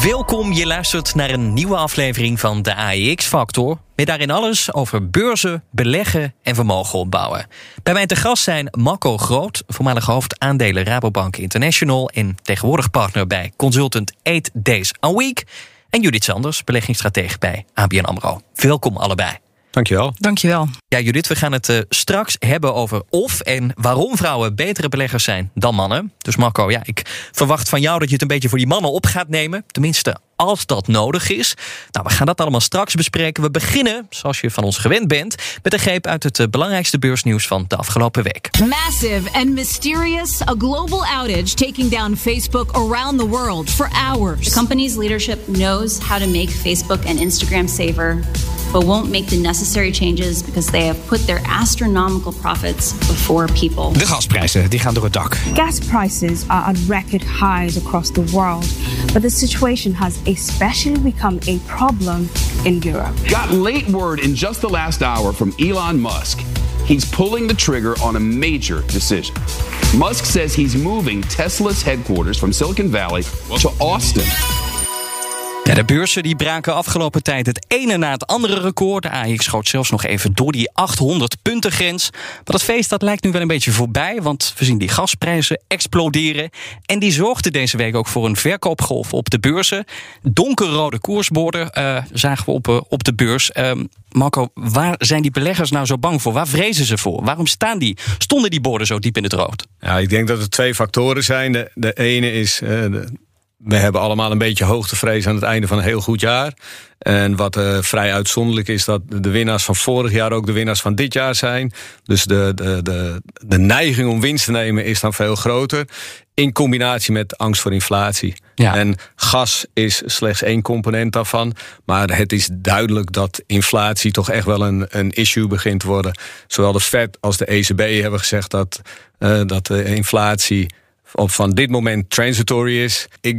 Welkom, je luistert naar een nieuwe aflevering van de AEX-factor. Met daarin alles over beurzen, beleggen en vermogen opbouwen. Bij mij te gast zijn Marco Groot, voormalig hoofdaandelen Rabobank International... en tegenwoordig partner bij consultant 8 Days a Week... en Judith Sanders, beleggingsstratege bij ABN AMRO. Welkom allebei. Dankjewel. Dankjewel. Ja, Judith, we gaan het uh, straks hebben over of en waarom vrouwen betere beleggers zijn dan mannen. Dus Marco, ja, ik verwacht van jou dat je het een beetje voor die mannen op gaat nemen. Tenminste, als dat nodig is. Nou, we gaan dat allemaal straks bespreken. We beginnen, zoals je van ons gewend bent, met een greep uit het uh, belangrijkste beursnieuws van de afgelopen week. Massive and mysterious, a global outage taking down Facebook around the world for hours. The company's leadership knows how to make Facebook and Instagram safer, but won't make the necessary changes because they have put their astronomical profits before people. De gasprijzen die gaan door het dak. Gas prices are at record highs across the world, but the situation has especially become a problem in Europe. Got late word in just the last hour from Elon Musk. He's pulling the trigger on a major decision. Musk says he's moving Tesla's headquarters from Silicon Valley to Austin. De beurzen die braken afgelopen tijd het ene na het andere record. De AX schoot zelfs nog even door die 800 punten grens. Maar dat feest dat lijkt nu wel een beetje voorbij, want we zien die gasprijzen exploderen. En die zorgde deze week ook voor een verkoopgolf op de beurzen. Donkerrode koersborden uh, zagen we op, uh, op de beurs. Uh, Marco, waar zijn die beleggers nou zo bang voor? Waar vrezen ze voor? Waarom staan die, stonden die borden zo diep in het rood? Ja, ik denk dat er twee factoren zijn. De, de ene is... De we hebben allemaal een beetje hoogtevrees aan het einde van een heel goed jaar. En wat uh, vrij uitzonderlijk is dat de winnaars van vorig jaar ook de winnaars van dit jaar zijn. Dus de, de, de, de neiging om winst te nemen is dan veel groter. In combinatie met angst voor inflatie. Ja. En gas is slechts één component daarvan. Maar het is duidelijk dat inflatie toch echt wel een, een issue begint te worden. Zowel de Fed als de ECB hebben gezegd dat, uh, dat de inflatie van dit moment transitory is. Ik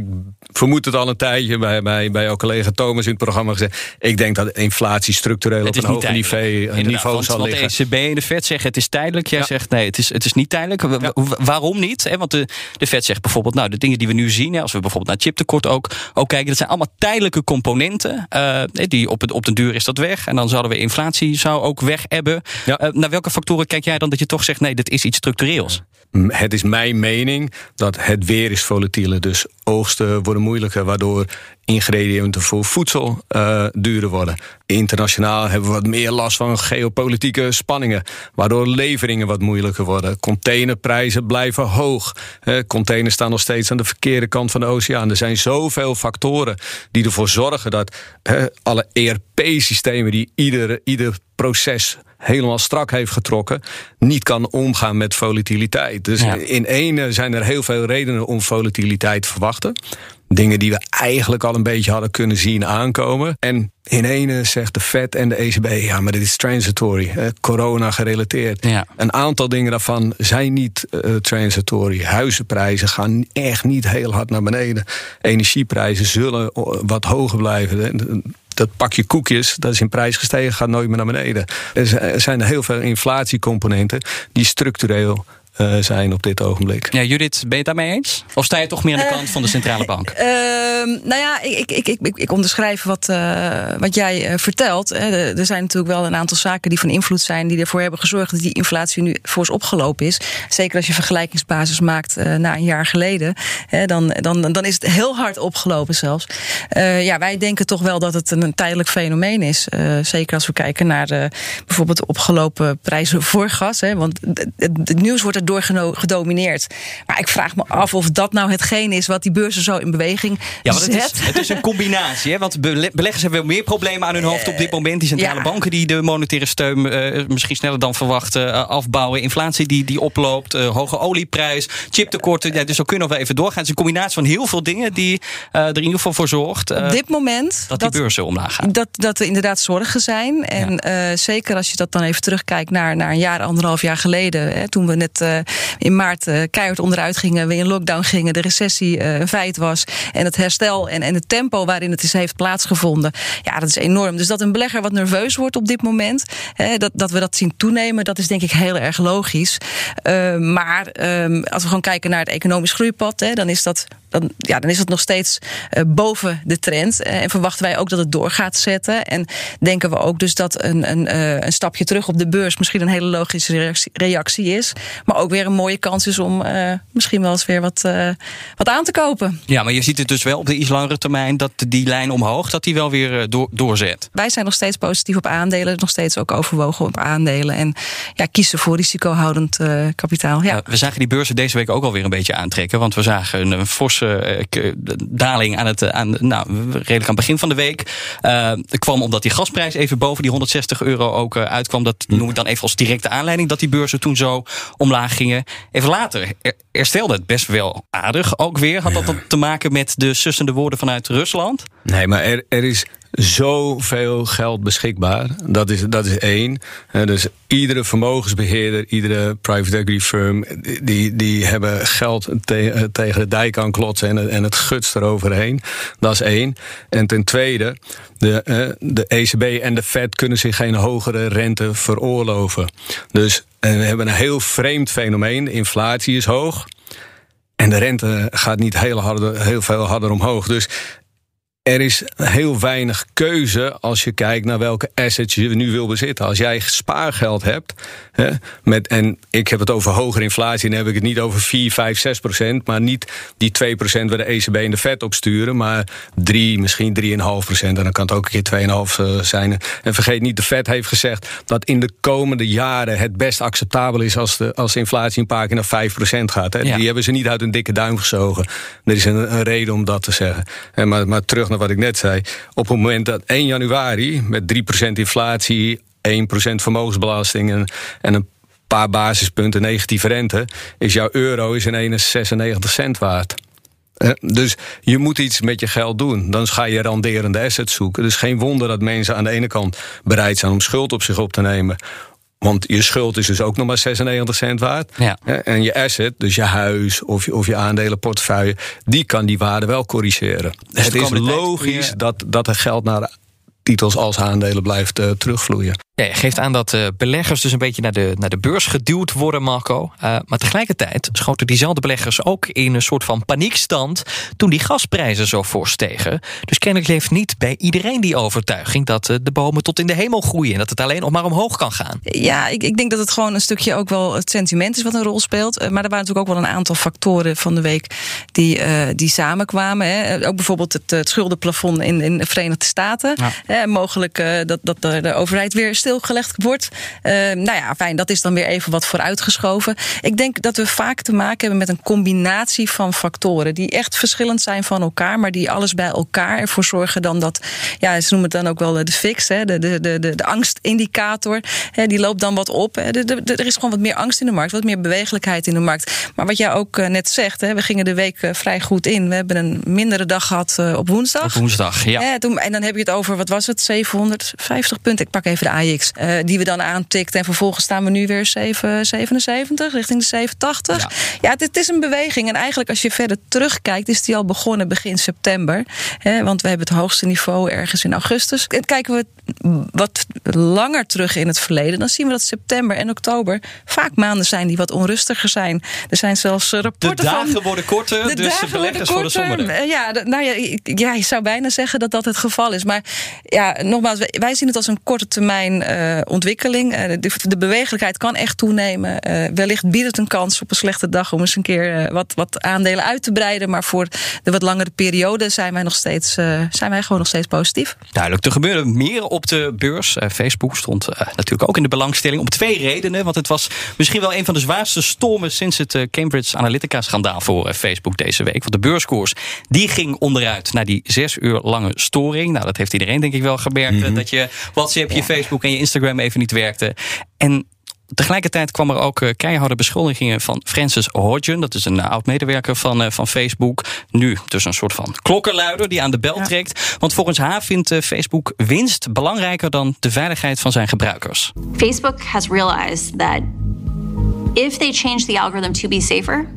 vermoed het al een tijdje bij, bij, bij jouw collega Thomas in het programma gezegd. Ik denk dat inflatie structureel op een hoger niveau, niveau want, zal want liggen. de ECB en de Fed zeggen het is tijdelijk. Jij Ja. zegt nee, het is, het is niet tijdelijk. Wa- wa- Waarom niet? Want de, de Fed zegt bijvoorbeeld, nou, de dingen die we nu zien, als we bijvoorbeeld naar chiptekort ook, ook kijken, dat zijn allemaal tijdelijke componenten. eh, die op, het, op de duur is dat weg. En dan zouden we inflatie zou ook weg hebben. Ja. Eh, naar welke factoren kijk jij dan dat je toch zegt, nee, dit is iets structureels? Het is mijn mening dat het weer is volatiel. Dus oogsten worden moeilijker, waardoor ingrediënten voor voedsel eh, duurder worden. Internationaal hebben we wat meer last van geopolitieke spanningen, waardoor leveringen wat moeilijker worden. Containerprijzen blijven hoog. Eh, containers staan nog steeds aan de verkeerde kant van de oceaan. Er zijn zoveel factoren die ervoor zorgen dat eh, alle ERP-systemen die ieder, ieder proces helemaal strak heeft getrokken, niet kan omgaan met volatiliteit. Dus Ja. in ene zijn er heel veel redenen om volatiliteit te verwachten. Dingen die we eigenlijk al een beetje hadden kunnen zien aankomen. En in ene zegt de Fed en de ECB, ja, maar dit is transitory, eh, corona gerelateerd. Ja. Een aantal dingen daarvan zijn niet eh, transitory. Huizenprijzen gaan echt niet heel hard naar beneden. Energieprijzen zullen eh, wat hoger blijven. Dat pakje koekjes, dat is in prijs gestegen, gaat nooit meer naar beneden. Er zijn heel veel inflatiecomponenten die structureel eh, zijn op dit ogenblik. Ja, Judith, ben je het daarmee eens? Of sta je toch meer aan de Eh, kant van de centrale bank? Ehm, nou ja, ik, ik, ik, ik, ik onderschrijf wat, eh, wat jij eh, vertelt. Hè. Er er zijn natuurlijk wel een aantal zaken die van invloed zijn, die ervoor hebben gezorgd dat die inflatie nu fors opgelopen is. Zeker als je vergelijkingsbasis maakt eh, na een jaar geleden. Hè, dan, dan, dan is het heel hard opgelopen zelfs. Eh, ja, wij denken toch wel dat het een tijdelijk fenomeen is. Eh, zeker als we kijken naar de, bijvoorbeeld de opgelopen prijzen voor gas. Hè, want het, het- het nieuws wordt er daardoor gedomineerd. Maar ik vraag me af of dat nou hetgeen is wat die beurzen zo in beweging ja, want. Het is, het is een combinatie. Hè? Want beleggers hebben wel meer problemen aan hun hoofd op dit moment. Die centrale banken die de monetaire steun uh, misschien sneller dan verwacht uh, afbouwen. Inflatie die, die oploopt. Uh, hoge olieprijs. Chiptekorten. Ja, dus zo kunnen we wel even doorgaan. Het is een combinatie van heel veel dingen die er in ieder geval voor zorgt. op dit moment. Dat die beurzen omlaag gaan. Dat, dat er inderdaad zorgen zijn. En ja. zeker als je dat dan even terugkijkt naar, naar een jaar, anderhalf jaar geleden. Hè, toen we net in maart keihard onderuit gingen. We in lockdown gingen. De recessie een feit was. En het herstel en, en het tempo waarin het is heeft plaatsgevonden. Ja, dat is enorm. Dus dat een belegger wat nerveus wordt op dit moment. Hè, dat, dat we dat zien toenemen. Dat is denk ik heel erg logisch. Maar uh, als we gewoon kijken naar het economisch groeipad. Hè, dan is dat dan, ja, dan is het nog steeds uh, boven de trend. Uh, en verwachten wij ook dat het door gaat zetten. En denken we ook dus dat een, een, uh, een stapje terug op de beurs misschien een hele logische reactie, reactie is. Maar ook weer een mooie kans is om misschien wel eens weer wat, wat aan te kopen. Ja, maar je ziet het dus wel op de iets langere termijn dat die lijn omhoog, dat die wel weer door, doorzet. Wij zijn nog steeds positief op aandelen, nog steeds ook overwogen op aandelen. En ja, kiezen voor risicohoudend kapitaal. Ja. we zagen die beurzen deze week ook alweer een beetje aantrekken. Want we zagen een, een forse daling aan het, aan, nou, redelijk aan het begin van de week. Uh, kwam omdat die gasprijs even boven die 160 euro ook uitkwam. Dat noem ik dan even als directe aanleiding dat die beurzen toen zo omlaag gingen. Even later herstelde het best wel aardig ook weer. Had dat te maken met de sussende woorden vanuit Rusland? Nee, maar er, er is zoveel geld beschikbaar. Dat is, dat is één. Dus iedere vermogensbeheerder, iedere private equity firm, die, die hebben geld te, tegen de dijk aan klotsen en, en het gutst eroverheen. Dat is één. En ten tweede, de, de ECB en de Fed kunnen zich geen hogere rente veroorloven. Dus we hebben een heel vreemd fenomeen. De inflatie is hoog. En de rente gaat niet heel, harder, heel veel harder omhoog. Dus er is heel weinig keuze als je kijkt naar welke assets je nu wil bezitten. Als jij spaargeld hebt, hè, met, en ik heb het over hogere inflatie, dan heb ik het niet over 4, 5, 6 procent, maar niet die 2 procent waar de ECB en de Fed op sturen, maar 3, misschien 3,5 procent. En dan kan het ook een keer 2,5 zijn. En vergeet niet, de Fed heeft gezegd dat in de komende jaren het best acceptabel is als de, als de inflatie een paar keer naar 5 procent gaat. Hè. Ja. Die hebben ze niet uit een dikke duim gezogen. Er is een, een reden om dat te zeggen. Maar, maar terug wat ik net zei. Op het moment dat 1 januari met 3% inflatie, 1% vermogensbelasting en, en een paar basispunten negatieve rente, is jouw euro is in 96 cent waard. Dus je moet iets met je geld doen. Dan ga je randerende assets zoeken. Dus geen wonder dat mensen aan de ene kant bereid zijn om schuld op zich op te nemen. Want je schuld is dus ook nog maar 96 cent waard. Ja. En je asset, dus je huis of je, of je aandelenportefeuille... die kan die waarde wel corrigeren. Dus het is logisch dat, dat er geld naar titels als aandelen blijft uh, terugvloeien. Ja, je geeft aan dat uh, beleggers dus een beetje naar de, naar de beurs geduwd worden, Marco. Uh, maar tegelijkertijd schoten diezelfde beleggers ook in een soort van paniekstand toen die gasprijzen zo voorstegen. Dus kennelijk leeft niet bij iedereen die overtuiging dat uh, de bomen tot in de hemel groeien en dat het alleen nog maar omhoog kan gaan. Ja, ik, ik denk dat het gewoon een stukje ook wel het sentiment is wat een rol speelt. maar er waren natuurlijk ook wel een aantal factoren van de week die, die samenkwamen. Hè. Ook bijvoorbeeld het, het schuldenplafond in, in de Verenigde Staten. Ja. mogelijk dat, dat de, de overheid weer stilgelegd wordt. Uh, nou ja, fijn, dat is dan weer even wat vooruitgeschoven. Ik denk dat we vaak te maken hebben met een combinatie van factoren die echt verschillend zijn van elkaar, maar die alles bij elkaar ervoor zorgen dan dat, ja, ze noemen het dan ook wel de fix, hè, de, de, de, de, angstindicator, hè, die loopt dan wat op. Hè. De, de, er is gewoon wat meer angst in de markt, wat meer bewegelijkheid in de markt. Maar wat jij ook uh, net zegt, hè, we gingen de week uh, vrij goed in. We hebben een mindere dag gehad op woensdag. Op woensdag, ja. Hè, toen, en dan heb je het over, wat was het, 750 punten. Ik pak even de AJ uh, die we dan aantikt. En vervolgens staan we nu weer 7, 77, richting de 780. Ja, ja het, is een beweging. En eigenlijk als je verder terugkijkt, is die al begonnen begin september. Hè, want we hebben het hoogste niveau ergens in augustus. En kijken we wat langer terug in het verleden, dan zien we dat september en oktober vaak maanden zijn die wat onrustiger zijn. Er zijn zelfs rapporten De dagen van, worden korter, de dus de beleggers worden somberder. Ja, nou ja, ja, je zou bijna zeggen dat dat het geval is. Maar ja, nogmaals, wij zien het als een korte termijn uh, ontwikkeling. Uh, de, de, bewegelijkheid kan echt toenemen. Uh, wellicht biedt het een kans op een slechte dag om eens een keer wat, wat aandelen uit te breiden. Maar voor de wat langere periode zijn wij nog steeds, zijn wij gewoon nog steeds positief. Duidelijk, er gebeurde meer op de beurs. Facebook stond natuurlijk ook in de belangstelling om twee redenen. Want het was misschien wel een van de zwaarste stormen sinds het Cambridge Analytica-schandaal voor Facebook deze week. Want de beurskoers die ging onderuit naar die zes uur lange storing. Nou, dat heeft iedereen denk ik wel gemerkt. Mm Dat je WhatsApp, je Facebook en je Instagram even niet werkte. En Tegelijkertijd kwam er ook keiharde beschuldigingen van Francis Hodgen. Dat is een oud-medewerker van, van Facebook. Nu dus een soort van klokkenluider die aan de bel trekt. Want volgens haar vindt Facebook winst belangrijker dan de veiligheid van zijn gebruikers. Facebook has realized that if they change the algorithm to be safer,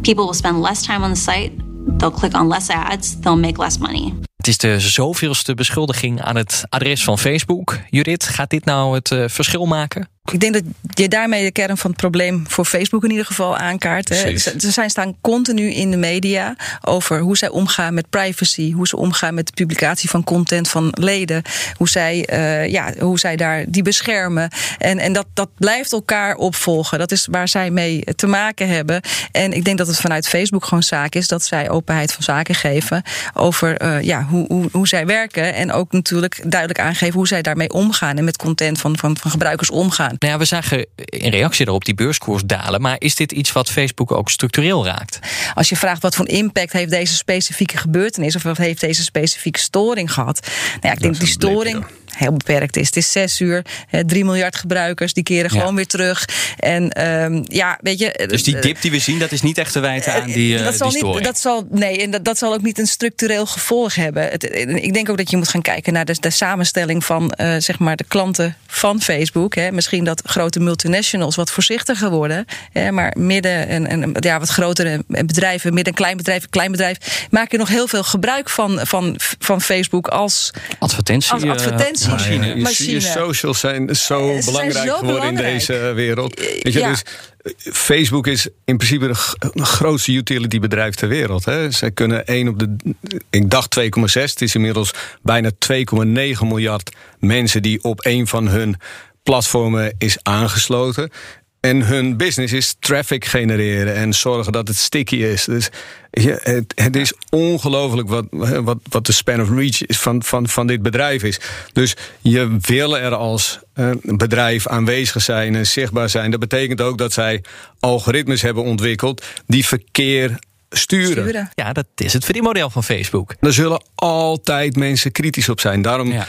people will spend less time on the site, they'll click on less ads, they'll make less money. Het is de zoveelste beschuldiging aan het adres van Facebook. Judith, gaat dit nou het uh, verschil maken? Ik denk dat je daarmee de kern van het probleem voor Facebook in ieder geval aankaart. Hè. Ze zijn staan continu in de media over hoe zij omgaan met privacy, hoe ze omgaan met de publicatie van content van leden, hoe zij, uh, ja, hoe zij daar die beschermen. En, en dat, dat blijft elkaar opvolgen. Dat is waar zij mee te maken hebben. En ik denk dat het vanuit Facebook gewoon zaak is dat zij openheid van zaken geven over uh, ja, hoe, hoe, hoe zij werken. En ook natuurlijk duidelijk aangeven hoe zij daarmee omgaan en met content van, van, van gebruikers omgaan. Nou ja, we zagen in reactie erop die beurskoers dalen. Maar is dit iets wat Facebook ook structureel raakt? Als je vraagt wat voor impact heeft deze specifieke gebeurtenis... of wat heeft deze specifieke storing gehad? Nou ja, ik denk die storing heel beperkt is. Het is zes uur, 3 miljard gebruikers, die keren gewoon weer terug. En um, ja, weet je. Dus die dip die we zien, dat is niet echt te wijten aan die, uh, dat zal die niet, dat zal, Nee, en dat, dat zal ook niet een structureel gevolg hebben. Het, ik denk ook dat je moet gaan kijken naar de, de samenstelling van uh, zeg maar de klanten van Facebook. Hè. Misschien dat grote multinationals wat voorzichtiger worden. Hè, maar midden en, en ja, wat grotere bedrijven, midden- en klein bedrijf, klein bedrijf, maken nog heel veel gebruik van, van, van Facebook als advertentie. Als advertentie machine. Ja, je, je, socials zijn zo Ze belangrijk zijn zo geworden belangrijk. in deze wereld. Weet je, ja. dus Facebook is in principe de grootste utility bedrijf ter wereld. Hè. Zij kunnen 1 op de, ik dacht 2,6, het is inmiddels bijna 2,9 miljard mensen die op een van hun platformen is aangesloten. En hun business is traffic genereren en zorgen dat het sticky is. Dus het, is ongelooflijk wat, wat, wat de span of reach is van, van, van dit bedrijf is. Dus je wil er als uh, bedrijf aanwezig zijn en zichtbaar zijn. Dat betekent ook dat zij algoritmes hebben ontwikkeld die verkeer Sturen. Ja, dat is het verdienmodel van Facebook. Er zullen altijd mensen kritisch op zijn. Daarom, ja.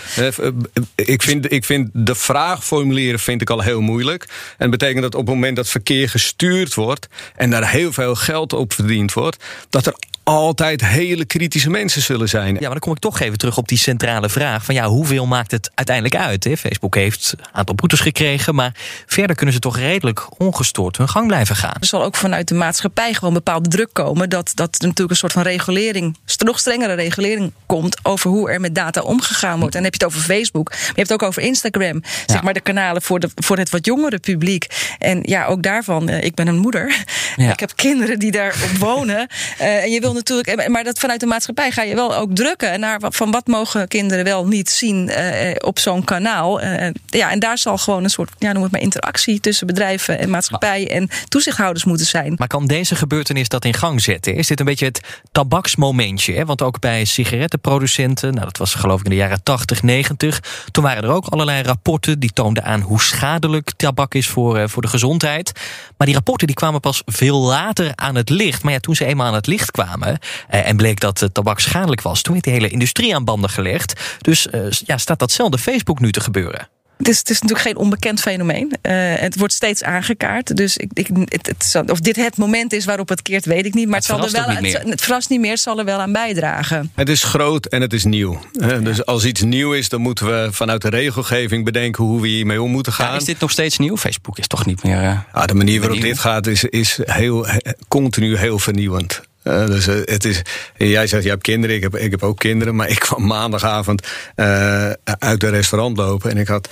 ik, vind, ik vind de vraag formuleren vind ik al heel moeilijk. En dat betekent dat op het moment dat verkeer gestuurd wordt... en daar heel veel geld op verdiend wordt... dat er altijd hele kritische mensen zullen zijn. Ja, maar dan kom ik toch even terug op die centrale vraag: van ja, hoeveel maakt het uiteindelijk uit? Hè? Facebook heeft een aantal boetes gekregen, maar verder kunnen ze toch redelijk ongestoord hun gang blijven gaan. Er zal ook vanuit de maatschappij gewoon bepaalde druk komen dat, dat er natuurlijk een soort van regulering, nog strengere regulering komt over hoe er met data omgegaan wordt. En dan heb je het over Facebook, maar je hebt het ook over Instagram, zeg maar de kanalen voor, de, voor het wat jongere publiek. En ja, ook daarvan, eh, ik ben een moeder, ja. ik heb kinderen die daar wonen. Uh, en je wil natuurlijk, maar dat vanuit de maatschappij ga je wel ook drukken naar van wat mogen kinderen wel niet zien uh, op zo'n kanaal. Uh, ja, en daar zal gewoon een soort, ja, noem het maar, interactie tussen bedrijven en maatschappij en toezichthouders moeten zijn. Maar kan deze gebeurtenis dat in gang zetten? Is dit een beetje het tabaksmomentje? Hè? Want ook bij sigarettenproducenten, nou, dat was geloof ik in de jaren 80, 90, toen waren er ook allerlei rapporten die toonden aan hoe schadelijk tabak is voor, uh, voor de gezondheid. Maar die rapporten die kwamen pas veel later aan het licht. Maar ja, toen ze eenmaal aan het licht kwamen eh, en bleek dat tabak schadelijk was. Toen werd de hele industrie aan banden gelegd. Dus eh, ja, staat datzelfde Facebook nu te gebeuren? Het is, het is, natuurlijk geen onbekend fenomeen. Uh, het wordt steeds aangekaart. Dus ik, ik, het, het, of dit het moment is waarop het keert, weet ik niet. Maar het, het zal er wel, het, het verrast niet meer, het zal er wel aan bijdragen. Het is groot en het is nieuw. Ja. Dus als iets nieuw is, dan moeten we vanuit de regelgeving bedenken hoe we hiermee om moeten gaan. Ja, is dit nog steeds nieuw? Facebook is toch niet meer. Uh, ja, de manier waarop dit gaat is, is heel, continu heel vernieuwend. Uh, dus uh, het is, jij zegt, je hebt kinderen, ik heb, ik heb ook kinderen. Maar ik kwam maandagavond uh, uit een restaurant lopen en ik had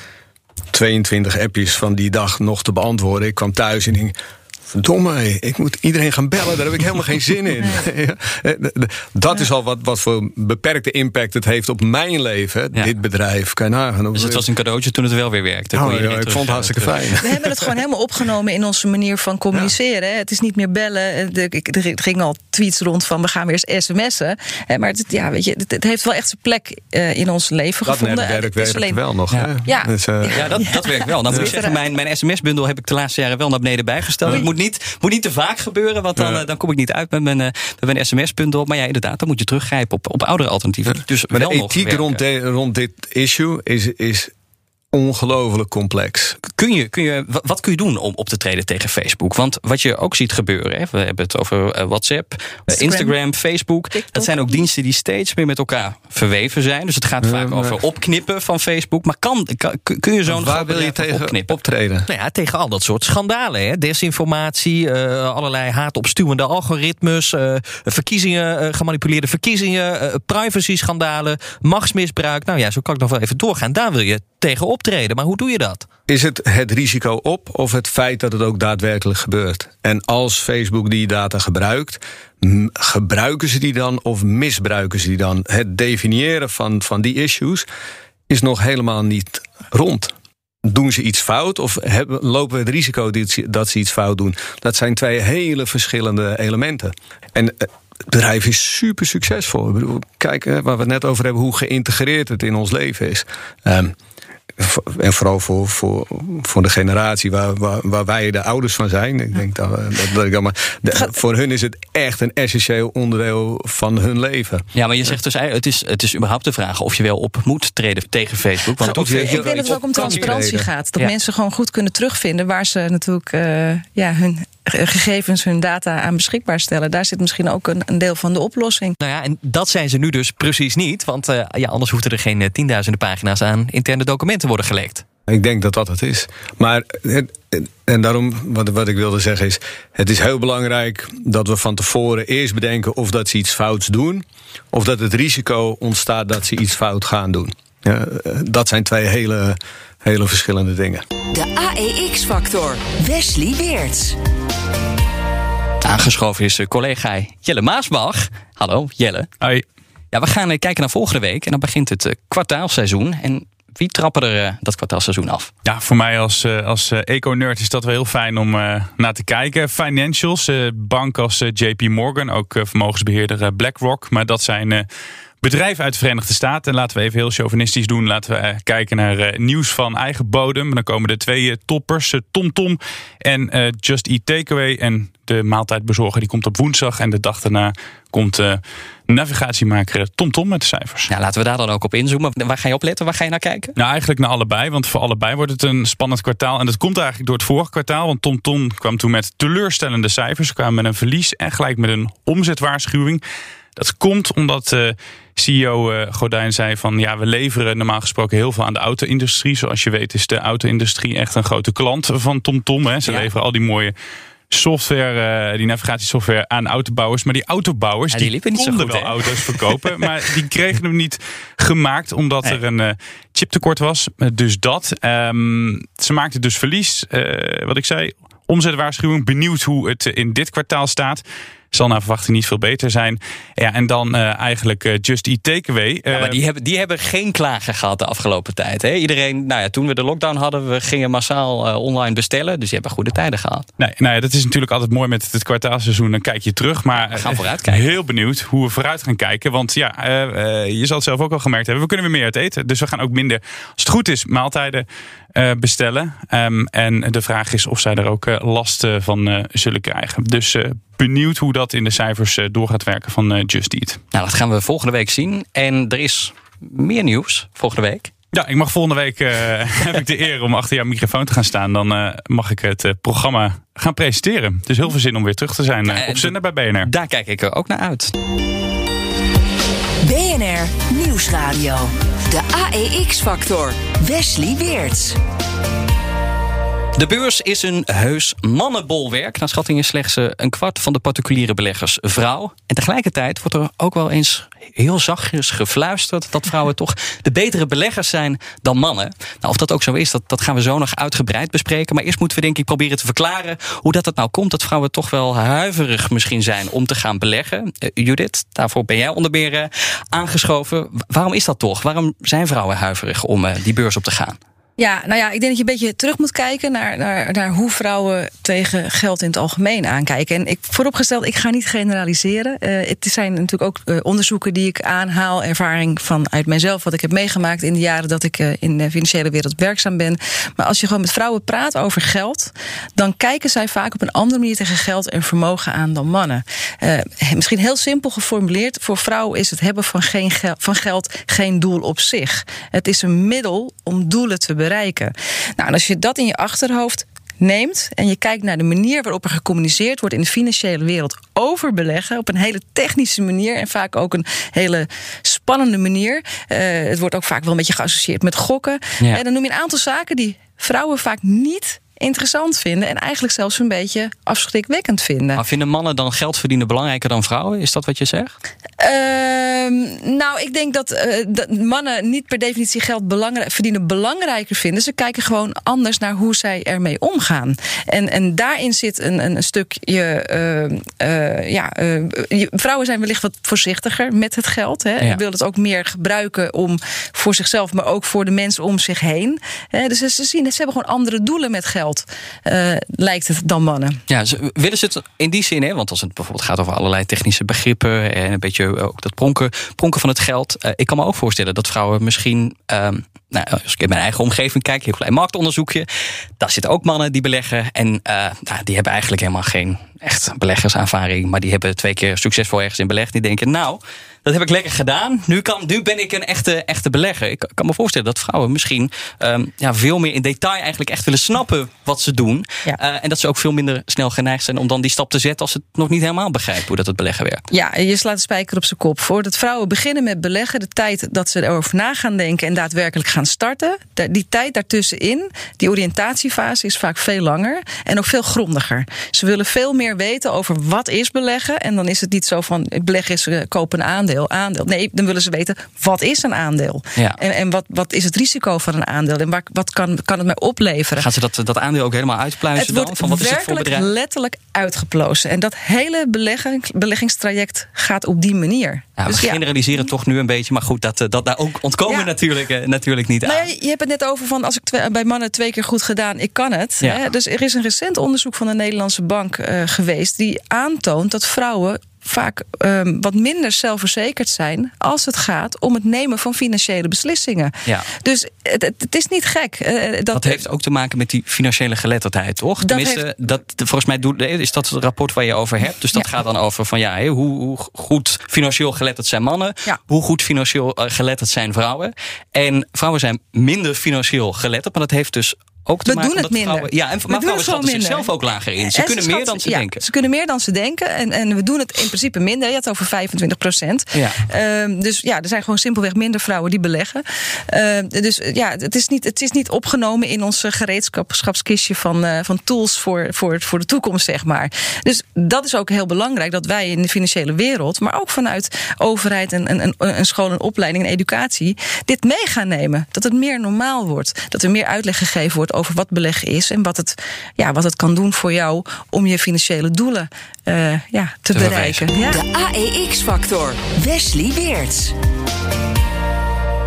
22 appjes van die dag nog te beantwoorden. Ik kwam thuis en ik verdomme, ik moet iedereen gaan bellen. Daar heb ik helemaal geen zin in. dat is al wat, wat voor beperkte impact het heeft op mijn leven, dit bedrijf. Kan je nagaan. Dus het was een cadeautje toen het wel weer werkte. Oh, ja, ik vond het hartstikke fijn. We hebben het gewoon helemaal opgenomen in onze manier van communiceren. Het is niet meer bellen. Er gingen al tweets rond van we gaan weer eens sms'en. Maar het, ja, weet je, het heeft wel echt zijn plek eh, in ons leven dat gevonden. Dat werkt alleen... wel nog. Ja, ja. Dus, uh... ja dat, dat werkt wel. Dan moet ik zeggen, mijn, mijn sms-bundel heb ik de laatste jaren wel naar beneden bijgesteld. Moet niet, moet niet te vaak gebeuren, want dan, ja. dan kom ik niet uit met mijn, met mijn sms-bundel. Maar ja, inderdaad, dan moet je teruggrijpen op, op oudere alternatieven. Dus maar wel de ethiek rond, de, rond dit issue is, is ongelooflijk complex. Kun je, kun je, wat kun je doen om op te treden tegen Facebook? Want wat je ook ziet gebeuren, hè, we hebben het over eh, WhatsApp, Instagram, Instagram Facebook. TikTok. Dat zijn ook diensten die steeds meer met elkaar verweven zijn. Dus het gaat ja, vaak over opknippen van Facebook. Maar kan, kan kun je zo'n Waar wil je tegen opknippen? optreden? Nou ja, tegen al dat soort schandalen. Hè? Desinformatie, uh, allerlei haatopstuwende algoritmes, uh, verkiezingen, uh, gemanipuleerde verkiezingen, privacy-schandalen, machtsmisbruik. Nou ja, zo kan ik nog wel even doorgaan. Daar wil je tegen optreden. Maar hoe doe je dat? Is het het risico op of het feit dat het ook daadwerkelijk gebeurt? En als Facebook die data gebruikt, gebruiken ze die dan of misbruiken ze die dan? Het definiëren van, van die issues is nog helemaal niet rond. Doen ze iets fout of lopen we het risico dat ze iets fout doen? Dat zijn twee hele verschillende elementen. En het bedrijf is super succesvol. Ik bedoel, kijk, waar we het net over hebben, hoe geïntegreerd het in ons leven is. Um, en vooral voor, voor, voor de generatie waar, waar, waar wij de ouders van zijn. Ik denk dat, dat, dat ik allemaal, de, voor hun is het echt een essentieel onderdeel van hun leven. Ja, maar je zegt dus het is, het is überhaupt de vraag of je wel op moet treden tegen Facebook. Want ik denk dat het ook om transparantie gaat. Dat mensen gewoon goed kunnen terugvinden waar ze natuurlijk uh, ja, hun gegevens, hun data aan beschikbaar stellen. Daar zit misschien ook een, een, deel van de oplossing. Nou ja, en dat zijn ze nu dus precies niet. Want uh, ja, anders hoefden er geen tienduizenden pagina's aan interne documenten worden gelekt. Ik denk dat dat het is. Maar, en daarom, wat, wat ik wilde zeggen is... het is heel belangrijk dat we van tevoren eerst bedenken... of dat ze iets fouts doen... of dat het risico ontstaat dat ze iets fout gaan doen. Ja, dat zijn twee hele, hele verschillende dingen. De AEX-factor. Wesley Weerts. Aangeschoven is collega Jelle Maasbach. Hallo, Jelle. Hoi. Ja, we gaan kijken naar volgende week en dan begint het kwartaalseizoen. En wie trappen er dat kwartaalseizoen af? Ja, voor mij als, als eco-nerd is dat wel heel fijn om naar te kijken. Financials, bank als JP Morgan, ook vermogensbeheerder BlackRock. Maar dat zijn bedrijven uit de Verenigde Staten. En laten we even heel chauvinistisch doen. Laten we kijken naar nieuws van eigen bodem. Dan komen de twee toppers, TomTom Tom en Just Eat Takeaway. En de maaltijdbezorger die komt op woensdag. En de dag daarna komt navigatiemaker TomTom Tom met de cijfers. Ja, laten we daar dan ook op inzoomen. Waar ga je op letten? Waar ga je naar kijken? Nou, eigenlijk naar allebei. Want voor allebei wordt het een spannend kwartaal. En dat komt eigenlijk door het vorige kwartaal. Want TomTom Tom kwam toen met teleurstellende cijfers. Ze kwamen met een verlies en gelijk met een omzetwaarschuwing. Dat komt omdat uh, CEO uh, Gordijn zei van ja, we leveren normaal gesproken heel veel aan de auto-industrie. Zoals je weet is de auto-industrie echt een grote klant van TomTom. Tom, Ze leveren al die mooie software, uh, die navigatiesoftware aan autobouwers. Maar die autobouwers ja, die, die konden goed, wel auto's verkopen. maar die kregen hem niet gemaakt omdat nee. er een uh, chiptekort was. dus dat. Um, ze maakten dus verlies. Uh, wat ik zei, omzetwaarschuwing. Benieuwd hoe het in dit kwartaal staat zal naar verwachting niet veel beter zijn. Ja, en dan uh, eigenlijk uh, Just Eat Takeaway. Ja, maar die hebben, die hebben geen klagen gehad de afgelopen tijd. Hè? Iedereen, nou ja, toen we de lockdown hadden, we gingen massaal online bestellen. Dus die hebben goede tijden gehad. Nee, nou ja, dat is natuurlijk altijd mooi met het kwartaalseizoen. Dan kijk je terug. Maar we gaan vooruit kijken. Heel benieuwd hoe we vooruit gaan kijken. Want ja, je zal het zelf ook al gemerkt hebben. We kunnen weer meer uit eten. Dus we gaan ook minder, als het goed is, maaltijden bestellen. Um, en de vraag is of zij er ook last van zullen krijgen. Dus benieuwd hoe dat in de cijfers door gaat werken van Just Eat. Nou, dat gaan we volgende week zien. En er is meer nieuws volgende week. Ja, ik mag volgende week heb ik de eer om achter jouw microfoon te gaan staan. Dan mag ik het programma gaan presenteren. Dus heel veel zin om weer terug te zijn op zender bij BNR. Daar kijk ik er ook naar uit. BNR Nieuwsradio. De AEX-factor. Wesley Weerts. De beurs is een heus mannenbolwerk. Naar schatting is slechts eh, een kwart van de particuliere beleggers vrouw. En tegelijkertijd wordt er ook wel eens heel zachtjes gefluisterd dat vrouwen toch de betere beleggers zijn dan mannen. Nou, of dat ook zo is, dat, dat gaan we zo nog uitgebreid bespreken. Maar eerst moeten we denk ik proberen te verklaren hoe dat het nou komt dat vrouwen toch wel huiverig misschien zijn om te gaan beleggen. Uh, Judith, daarvoor ben jij onder meer uh, aangeschoven. Waarom is dat toch? Waarom zijn vrouwen huiverig om die beurs op te gaan? Ja, nou ja, ik denk dat je een beetje terug moet kijken naar, naar, naar hoe vrouwen tegen geld in het algemeen aankijken. En ik, vooropgesteld, ik ga niet generaliseren. Uh, het zijn natuurlijk ook uh, onderzoeken die ik aanhaal, ervaring vanuit mijzelf, wat ik heb meegemaakt in de jaren dat ik uh, in de financiële wereld werkzaam ben. Maar als je gewoon met vrouwen praat over geld, dan kijken zij vaak op een andere manier tegen geld en vermogen aan dan mannen. misschien heel simpel geformuleerd, voor vrouwen is het hebben van, geen van geld geen doel op zich. Het is een middel om doelen te bereiken bereiken. Nou, en als je dat in je achterhoofd neemt en je kijkt naar de manier waarop er gecommuniceerd wordt in de financiële wereld over beleggen, op een hele technische manier en vaak ook een hele spannende manier. Uh, het wordt ook vaak wel een beetje geassocieerd met gokken. Ja. En dan noem je een aantal zaken die vrouwen vaak niet interessant vinden en eigenlijk zelfs een beetje afschrikwekkend vinden. Maar vinden mannen dan geld verdienen belangrijker dan vrouwen? Is dat wat je zegt? Uh, nou, ik denk dat, uh, dat, mannen niet per definitie geld belangrijk, verdienen belangrijker vinden. Ze kijken gewoon anders naar hoe zij ermee omgaan. En, en daarin zit een, een stukje. Uh, ja, vrouwen zijn wellicht wat voorzichtiger met het geld. Hè. Ja. willen het ook meer gebruiken om voor zichzelf, maar ook voor de mensen om zich heen. dus ze, zien, ze hebben gewoon andere doelen met geld. Uh, lijkt het dan mannen. Ja, willen ze het in die zin, hè, want als het bijvoorbeeld gaat over allerlei technische begrippen en een beetje ook dat pronken, pronken van het geld. Uh, ik kan me ook voorstellen dat vrouwen misschien, um, nou, als ik in mijn eigen omgeving kijk, heel klein marktonderzoekje, daar zitten ook mannen die beleggen en uh, nou, die hebben eigenlijk helemaal geen echt beleggerservaring, maar die hebben twee keer succesvol ergens in belegd. Die denken, nou, dat heb ik lekker gedaan. Nu, kan, nu ben ik een echte, echte belegger. Ik kan me voorstellen dat vrouwen misschien um, ja, veel meer in detail eigenlijk echt willen snappen wat ze doen. Ja. Uh, en dat ze ook veel minder snel geneigd zijn om dan die stap te zetten als ze het nog niet helemaal begrijpen hoe dat het beleggen werkt. Ja, je slaat de spijker op zijn kop. Voordat vrouwen beginnen met beleggen, de tijd dat ze erover na gaan denken en daadwerkelijk gaan starten, die tijd daartussenin, die oriëntatiefase is vaak veel langer en ook veel grondiger. Ze willen veel meer weten over wat is beleggen. En dan is het niet zo van beleggen is uh, kopen een aandeel, aandeel. Nee, dan willen ze weten wat is een aandeel. Ja. En, en wat, wat is het risico van een aandeel? En waar, wat kan, kan het mij opleveren? Gaan ze dat, dat aandeel ook helemaal uitpluizen het dan? Wordt van wat werkelijk is het voor bedrijf? letterlijk uitgeplozen. En dat hele belegging, beleggingstraject gaat op die manier. Ja, dus we ja. generaliseren toch nu een beetje. Maar goed, dat, dat daar ook ontkomen natuurlijk, uh, natuurlijk niet nou aan. Je hebt het net over van als ik twee, bij mannen twee keer goed gedaan, ik kan het. Hè? Dus er is een recent onderzoek van de Nederlandse bank uh, geweest die aantoont dat vrouwen vaak um, wat minder zelfverzekerd zijn als het gaat om het nemen van financiële beslissingen. Ja. Dus het, het, is niet gek. Uh, dat, dat, heeft ook te maken met die financiële geletterdheid, toch? Dat Tenminste, heeft... dat, volgens mij doet, is dat het rapport waar je over hebt. Dus dat ja. gaat dan over van ja, hoe, hoe, goed financieel geletterd zijn mannen, ja. hoe goed financieel geletterd zijn vrouwen. En vrouwen zijn minder financieel geletterd, maar dat heeft dus ook te we maken doen het minder. Vrouwen, ja, en, maar vrouwen schatten zichzelf ook lager in. Ze en kunnen ze meer dan ze ja, denken. Ze kunnen meer dan ze denken. En, en we doen het in principe minder. Je had het over 25 procent. Ja. Um, dus ja, er zijn gewoon simpelweg minder vrouwen die beleggen. Uh, dus ja, het is, niet, het is niet opgenomen in ons gereedschapskistje van, uh, van tools voor, voor, voor de toekomst, zeg maar. Dus dat is ook heel belangrijk dat wij in de financiële wereld, maar ook vanuit overheid en, en, en school en opleiding en educatie, dit mee gaan nemen. Dat het meer normaal wordt. Dat er meer uitleg gegeven wordt over wat beleggen is en wat het, ja, wat het kan doen voor jou om je financiële doelen uh, ja, te, te bereiken. Ja. De AEX-factor. Wesley Weerts.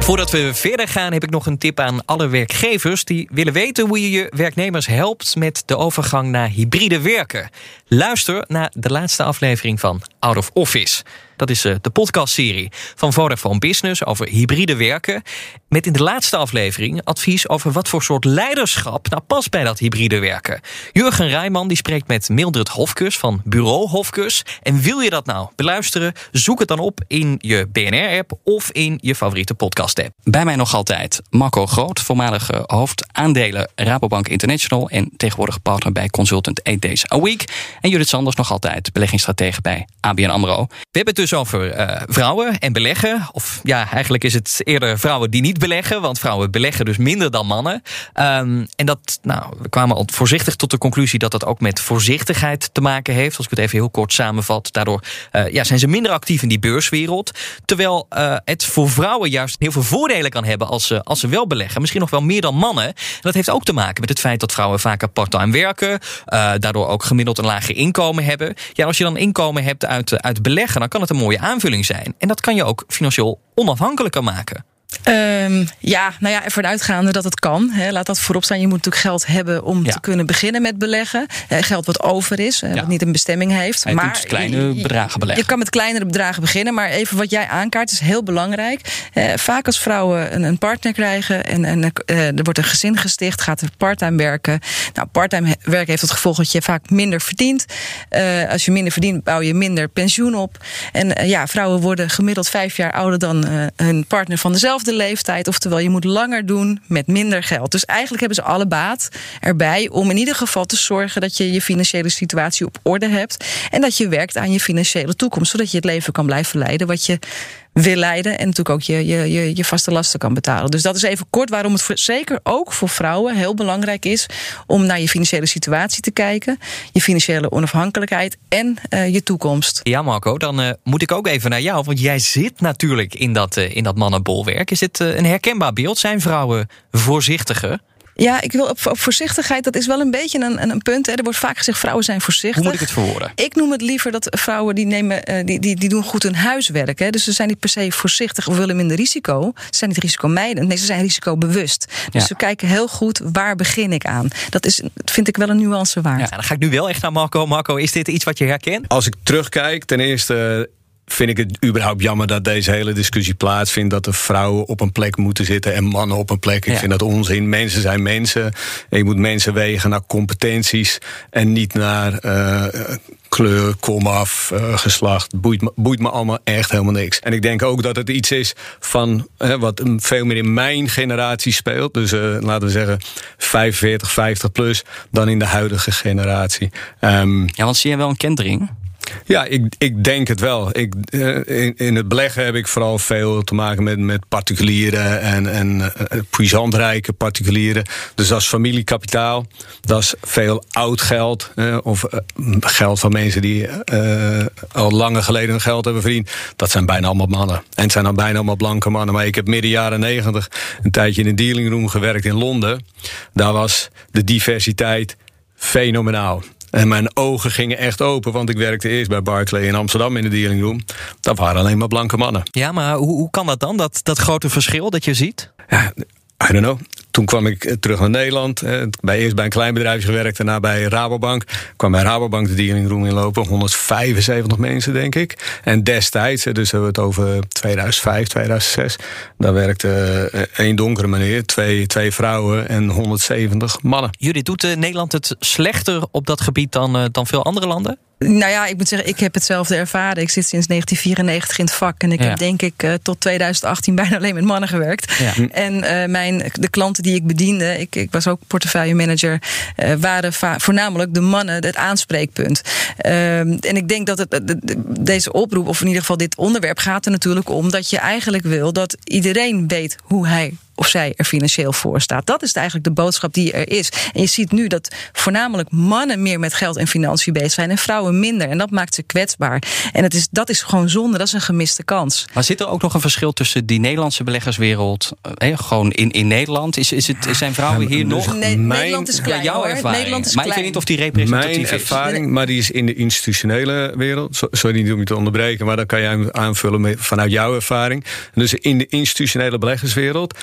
Voordat we verder gaan, heb ik nog een tip aan alle werkgevers die willen weten hoe je je werknemers helpt met de overgang naar hybride werken. Luister naar de laatste aflevering van Out of Office. Dat is de podcastserie van Vodafone Business over hybride werken. Met in de laatste aflevering advies over wat voor soort leiderschap nou past bij dat hybride werken. Jurgen Rijman die spreekt met Mildred Hofkus van Bureau Hofkus. En wil je dat nou beluisteren? Zoek het dan op in je BNR-app of in je favoriete podcast-app. Bij mij nog altijd Marco Groot, voormalige hoofd aandelen Rabobank International en tegenwoordig partner bij Consultant 8 Days a Week. En Judith Sanders nog altijd beleggingsstratege bij ABN AMRO. We hebben dus dus over eh, vrouwen en beleggen. Of ja, eigenlijk is het eerder vrouwen die niet beleggen. Want vrouwen beleggen dus minder dan mannen. Ehm, en dat, nou, we kwamen al voorzichtig tot de conclusie dat dat ook met voorzichtigheid te maken heeft. Als ik het even heel kort samenvat. Daardoor eh, ja, zijn ze minder actief in die beurswereld. Terwijl eh, het voor vrouwen juist heel veel voordelen kan hebben als ze, als ze wel beleggen. Misschien nog wel meer dan mannen. En dat heeft ook te maken met het feit dat vrouwen vaker parttime werken. daardoor ook gemiddeld een lager inkomen hebben. Ja, als je dan inkomen hebt uit, uit beleggen, dan kan het een mooie aanvulling zijn. En dat kan je ook financieel onafhankelijker maken. Um, ja, nou ja, ervan uitgaande dat het kan. Hè, laat dat voorop staan. Je moet natuurlijk geld hebben om te kunnen beginnen met beleggen. geld wat over is, ja. wat niet een bestemming heeft. Je maar kleine bedragen beleggen. Je kan met kleinere bedragen beginnen. Maar even wat jij aankaart is heel belangrijk. Eh, vaak als vrouwen een, een partner krijgen en, en uh, er wordt een gezin gesticht, gaat er parttime werken. Nou, parttime werken heeft het gevolg dat je vaak minder verdient. Uh, als je minder verdient, bouw je minder pensioen op. En ja, vrouwen worden gemiddeld vijf jaar ouder dan hun partner van dezelfde de leeftijd. Oftewel, je moet langer doen met minder geld. Dus eigenlijk hebben ze alle baat erbij om in ieder geval te zorgen dat je je financiële situatie op orde hebt. En dat je werkt aan je financiële toekomst. Zodat je het leven kan blijven leiden wat je wil leiden. En natuurlijk ook je, je, je, je vaste lasten kan betalen. Dus dat is even kort waarom het zeker ook voor vrouwen heel belangrijk is om naar je financiële situatie te kijken. Je financiële onafhankelijkheid en uh, je toekomst. Ja, Marco, dan uh, moet ik ook even naar jou. Want jij zit natuurlijk in dat, uh, in dat mannenbolwerk. Is dit een herkenbaar beeld? Zijn vrouwen voorzichtiger? Ja, ik wil op, op, voorzichtigheid, dat is wel een beetje een, een punt. Hè. Er wordt vaak gezegd, vrouwen zijn voorzichtig. Hoe moet ik het verwoorden? Ik noem het liever dat vrouwen die, nemen, uh, die, die, die doen goed hun huiswerk. Hè. Dus ze zijn niet per se voorzichtig of willen minder risico. Ze zijn niet risicomijdend, nee, ze zijn risicobewust. Dus ja. ze kijken heel goed, waar begin ik aan? Dat is, vind ik wel een nuance waard. Ja, dan ga ik nu wel echt naar Marco. Marco, is dit iets wat je herkent? Als ik terugkijk, ten eerste vind ik het überhaupt jammer dat deze hele discussie plaatsvindt. Dat de vrouwen op een plek moeten zitten en mannen op een plek. Ik vind dat onzin. Mensen zijn mensen. En je moet mensen wegen naar competenties en niet naar uh, kleur, komaf, uh, geslacht. Boeit me, boeit me allemaal echt helemaal niks. En ik denk ook dat het iets is van uh, wat veel meer in mijn generatie speelt. Dus laten we zeggen 45, 50 plus dan in de huidige generatie. Um, ja, want zie je wel een kentering? Ja, ik, ik denk het wel. Ik, in, in, het beleggen heb ik vooral veel te maken met, met particulieren en, en uh, puissantrijke particulieren. Dus als familiekapitaal, dat is veel oud geld. Uh, of geld van mensen die al lange geleden geld hebben verdiend. Dat zijn bijna allemaal mannen. En het zijn dan bijna allemaal blanke mannen. Maar ik heb midden jaren negentig een tijdje in een dealingroom gewerkt in Londen. Daar was de diversiteit fenomenaal. En mijn ogen gingen echt open, want ik werkte eerst bij Barclay in Amsterdam in de dealingroom. Dat waren alleen maar blanke mannen. Ja, maar hoe, hoe kan dat dan, dat, dat grote verschil dat je ziet? Ja, I don't know. Toen kwam ik eh, terug naar Nederland. Eh, bij, eerst bij een klein bedrijfje gewerkt, daarna bij Rabobank. kwam bij Rabobank de dealingroom inlopen. 175 mensen, denk ik. En destijds, dus hebben we het over 2005, 2006. Daar werkte eh, één donkere meneer, twee, twee vrouwen en 170 mannen. Jullie doet Nederland het slechter op dat gebied dan, dan veel andere landen? Nou ja, ik moet zeggen, ik heb hetzelfde ervaren. Ik zit sinds 1994 in het vak. En ik heb denk ik uh, tot 2018 bijna alleen met mannen gewerkt. Ja. En uh, mijn, de klanten die ik bediende, ik, ik was ook portefeuille manager, uh, waren voornamelijk de mannen het aanspreekpunt. en ik denk dat het, deze oproep, of in ieder geval dit onderwerp, gaat er natuurlijk om dat je eigenlijk wil dat iedereen weet hoe hij of zij er financieel voor staat. Dat is eigenlijk de boodschap die er is. En je ziet nu dat voornamelijk mannen meer met geld en financiën bezig zijn en vrouwen minder. En dat maakt ze kwetsbaar. En het is, dat is gewoon zonde, dat is een gemiste kans. Maar zit er ook nog een verschil tussen die Nederlandse beleggerswereld, eh, gewoon in, in Nederland? Is, is het, zijn vrouwen hier nog? Nee, mijn, Nederland is klein. jouw ervaring. Nederland is maar ik weet niet of die representatief mijn ervaring, maar die is in de institutionele wereld. Sorry niet om je te onderbreken, maar dan kan jij aanvullen met, vanuit jouw ervaring. Dus in de institutionele beleggerswereld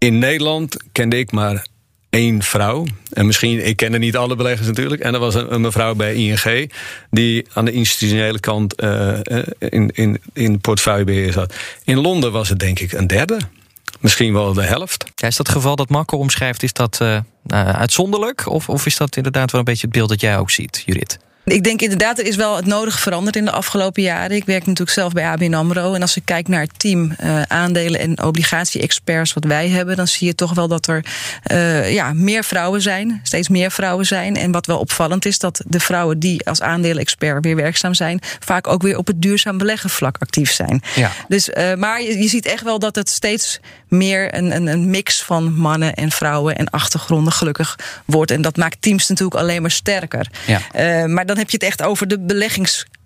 in Nederland kende ik maar één vrouw. En misschien, ik kende niet alle beleggers natuurlijk. En er was een, mevrouw bij ING die aan de institutionele kant uh, in, in, in portefeuillebeheer zat. In Londen was het denk ik een derde. Misschien wel de helft. Is dat geval dat Marco omschrijft, is dat uh, uitzonderlijk? Of, of is dat inderdaad wel een beetje het beeld dat jij ook ziet, Judith? Ik denk inderdaad, er is wel het nodige veranderd in de afgelopen jaren. Ik werk natuurlijk zelf bij ABN AMRO. En als ik kijk naar het team uh, aandelen- en obligatie-experts wat wij hebben... dan zie je toch wel dat er uh, ja, meer vrouwen zijn. Steeds meer vrouwen zijn. En wat wel opvallend is, dat de vrouwen die als aandelen-expert weer werkzaam zijn... vaak ook weer op het duurzaam beleggen vlak actief zijn. Ja. Dus, uh, maar je, je, ziet echt wel dat het steeds meer een, een, een mix van mannen en vrouwen... en achtergronden gelukkig wordt. En dat maakt teams natuurlijk alleen maar sterker. Ja. Maar dan heb je het echt over de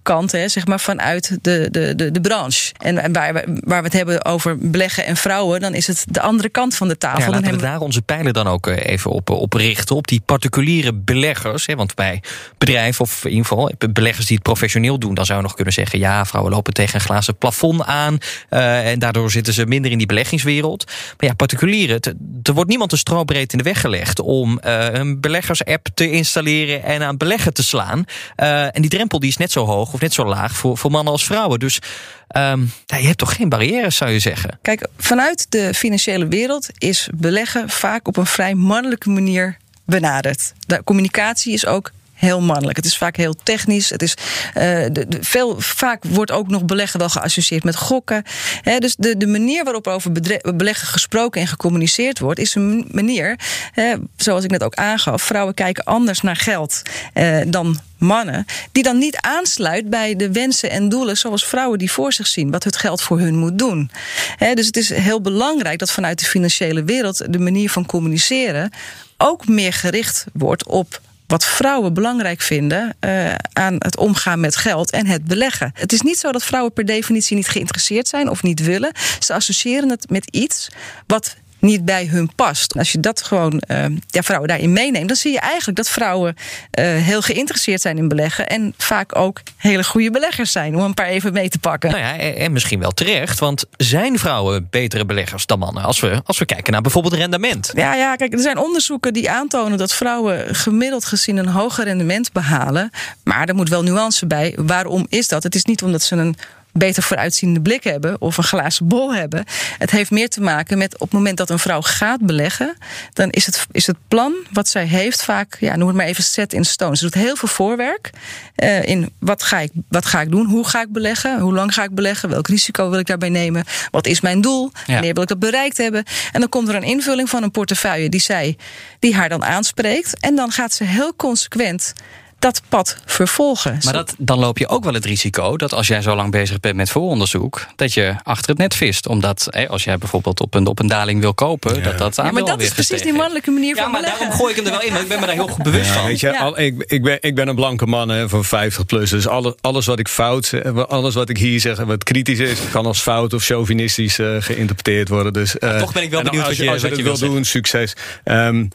beleggingskant, hè, zeg maar vanuit de, de, de, de branche. En, en waar, we, waar we het hebben over beleggen en vrouwen, dan is het de andere kant van de tafel. Ja, dan laten we daar onze pijlen dan ook eh, even op, op richten. Op die particuliere beleggers. Hè, want bij bedrijven, of in ieder geval beleggers die het professioneel doen, dan zou je nog kunnen zeggen: ja, vrouwen lopen tegen een glazen plafond aan. Uh, en daardoor zitten ze minder in die beleggingswereld. Maar ja, particulieren, er wordt niemand een strobreed in de weg gelegd om uh, een beleggers-app te installeren en aan beleggen te slaan. Uh, en die drempel die is net zo hoog of net zo laag voor, voor mannen als vrouwen. Dus ja, je hebt toch geen barrières, zou je zeggen? Kijk, vanuit de financiële wereld is beleggen vaak op een vrij mannelijke manier benaderd. De communicatie is ook heel mannelijk. Het is vaak heel technisch. Het is, uh, de, veel, vaak wordt ook nog beleggen wel geassocieerd met gokken. Dus de, de manier waarop over beleggen gesproken en gecommuniceerd wordt, is een manier, zoals ik net ook aangaf, vrouwen kijken anders naar geld uh, dan mannen, die dan niet aansluit bij de wensen en doelen zoals vrouwen die voor zich zien, wat het geld voor hun moet doen. Dus het is heel belangrijk dat vanuit de financiële wereld de manier van communiceren ook meer gericht wordt op wat vrouwen belangrijk vinden uh, aan het omgaan met geld en het beleggen. Het is niet zo dat vrouwen per definitie niet geïnteresseerd zijn of niet willen. Ze associëren het met iets wat niet bij hun past. Als je dat gewoon uh, ja, vrouwen daarin meeneemt, dan zie je eigenlijk dat vrouwen uh, heel geïnteresseerd zijn in beleggen en vaak ook hele goede beleggers zijn, om een paar even mee te pakken. Nou ja, en misschien wel terecht, want zijn vrouwen betere beleggers dan mannen? Als we, als we kijken naar bijvoorbeeld rendement. Ja, ja, kijk, er zijn onderzoeken die aantonen dat vrouwen gemiddeld gezien een hoger rendement behalen. Maar er moet wel nuance bij. Waarom is dat? Het is niet omdat ze een beter vooruitziende blik hebben of een glazen bol hebben. Het heeft meer te maken met op het moment dat een vrouw gaat beleggen, dan is het, is het plan wat zij heeft vaak, ja, noem het maar even set in stone. Ze doet heel veel voorwerk uh, in wat ga, ik, wat ga ik doen, hoe ga ik beleggen, hoe lang ga ik beleggen, welk risico wil ik daarbij nemen, wat is mijn doel, wanneer ja. wil ik dat bereikt hebben. En dan komt er een invulling van een portefeuille die, zij, die haar dan aanspreekt. En dan gaat ze heel consequent dat pad vervolgen. Maar dat, dan loop je ook wel het risico dat als jij zo lang bezig bent met vooronderzoek, dat je achter het net vist. Omdat hè, als jij bijvoorbeeld op een, op een daling wil kopen, ja. dat dat aan ja, maar dat is precies die mannelijke manier ja, van maar beleggen. daarom gooi ik hem er wel in, want ik ben me daar heel goed bewust ja, van. Weet je, Ja. al, ik, ik, ben, ik ben een blanke man hè, van 50 plus. Dus alle, alles wat ik fout zeg, alles wat ik hier zeg, wat kritisch is, kan als fout of chauvinistisch uh, geïnterpreteerd worden. Dus, uh, toch ben ik wel en benieuwd als wat je- als je wat dat je wil wil doen, succes. Um,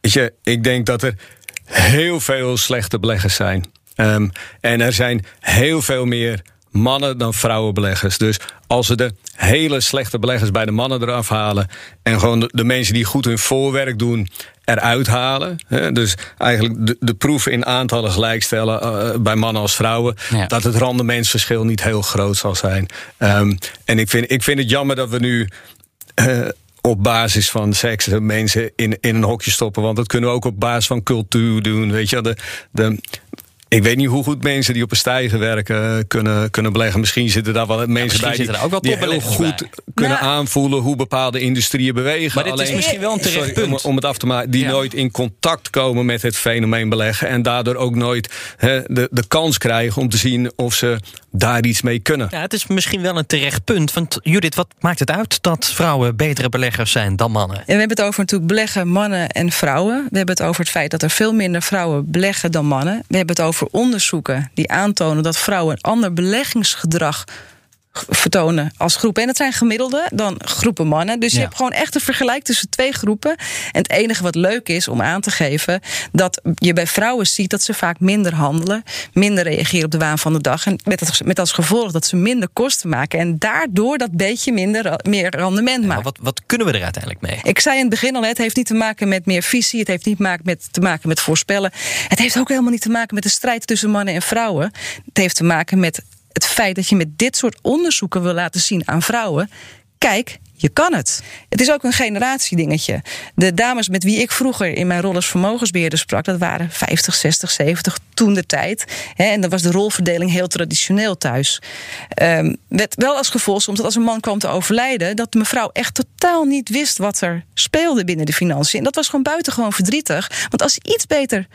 weet je, ik denk dat er heel veel slechte beleggers zijn. Um, en er zijn heel veel meer mannen dan vrouwenbeleggers. Dus als we de hele slechte beleggers bij de mannen eraf halen... en gewoon de, de mensen die goed hun voorwerk doen eruit halen... Hè, dus eigenlijk de, de proef in aantallen gelijkstellen uh, bij mannen als vrouwen... Ja. dat het rendementsverschil niet heel groot zal zijn. Um, en ik vind, ik vind het jammer dat we nu... Uh, op basis van seks mensen in, in een hokje stoppen. Want dat kunnen we ook op basis van cultuur doen. Weet je, de, de, ik weet niet hoe goed mensen die op een stijger werken kunnen, kunnen beleggen. Misschien zitten daar wel mensen bij die, zitten er ook wel die heel goed bij. kunnen Nou. aanvoelen hoe bepaalde industrieën bewegen. Maar dit is misschien wel een terecht sorry, punt. Om, om het af te maken, die Ja. nooit in contact komen met het fenomeen beleggen. En daardoor ook nooit hè, de, de kans krijgen om te zien of ze daar iets mee kunnen. Ja, het is misschien wel een terecht punt. Want Judith, wat maakt het uit dat vrouwen betere beleggers zijn dan mannen? En we hebben het over natuurlijk beleggen mannen en vrouwen. We hebben het over het feit dat er veel minder vrouwen beleggen dan mannen. We hebben het over onderzoeken die aantonen dat vrouwen een ander beleggingsgedrag vertonen als groep. En dat zijn gemiddelde dan groepen mannen. Dus je Ja. hebt gewoon echt een vergelijk tussen twee groepen. En het enige wat leuk is om aan te geven... dat je bij vrouwen ziet dat ze vaak minder handelen... minder reageren op de waan van de dag. En met, het, met als gevolg dat ze minder kosten maken... en daardoor dat beetje minder, ra- meer rendement maken. Wat, wat kunnen we er uiteindelijk mee? Ik zei in het begin al, het heeft niet te maken met meer visie. Het heeft niet met, te maken met voorspellen. Het heeft ook helemaal niet te maken met de strijd tussen mannen en vrouwen. Het heeft te maken met het feit dat je met dit soort onderzoeken wil laten zien aan vrouwen. kijk, je kan het. Het is ook een generatiedingetje. De dames met wie ik vroeger in mijn rol als vermogensbeheerder sprak, dat waren 50, 60, 70 toen de tijd. En dan was de rolverdeling heel traditioneel thuis. Um, met wel als gevolg soms dat als een man kwam te overlijden, dat de mevrouw echt totaal niet wist wat er speelde binnen de financiën. En dat was gewoon buitengewoon verdrietig. Want als hij iets beter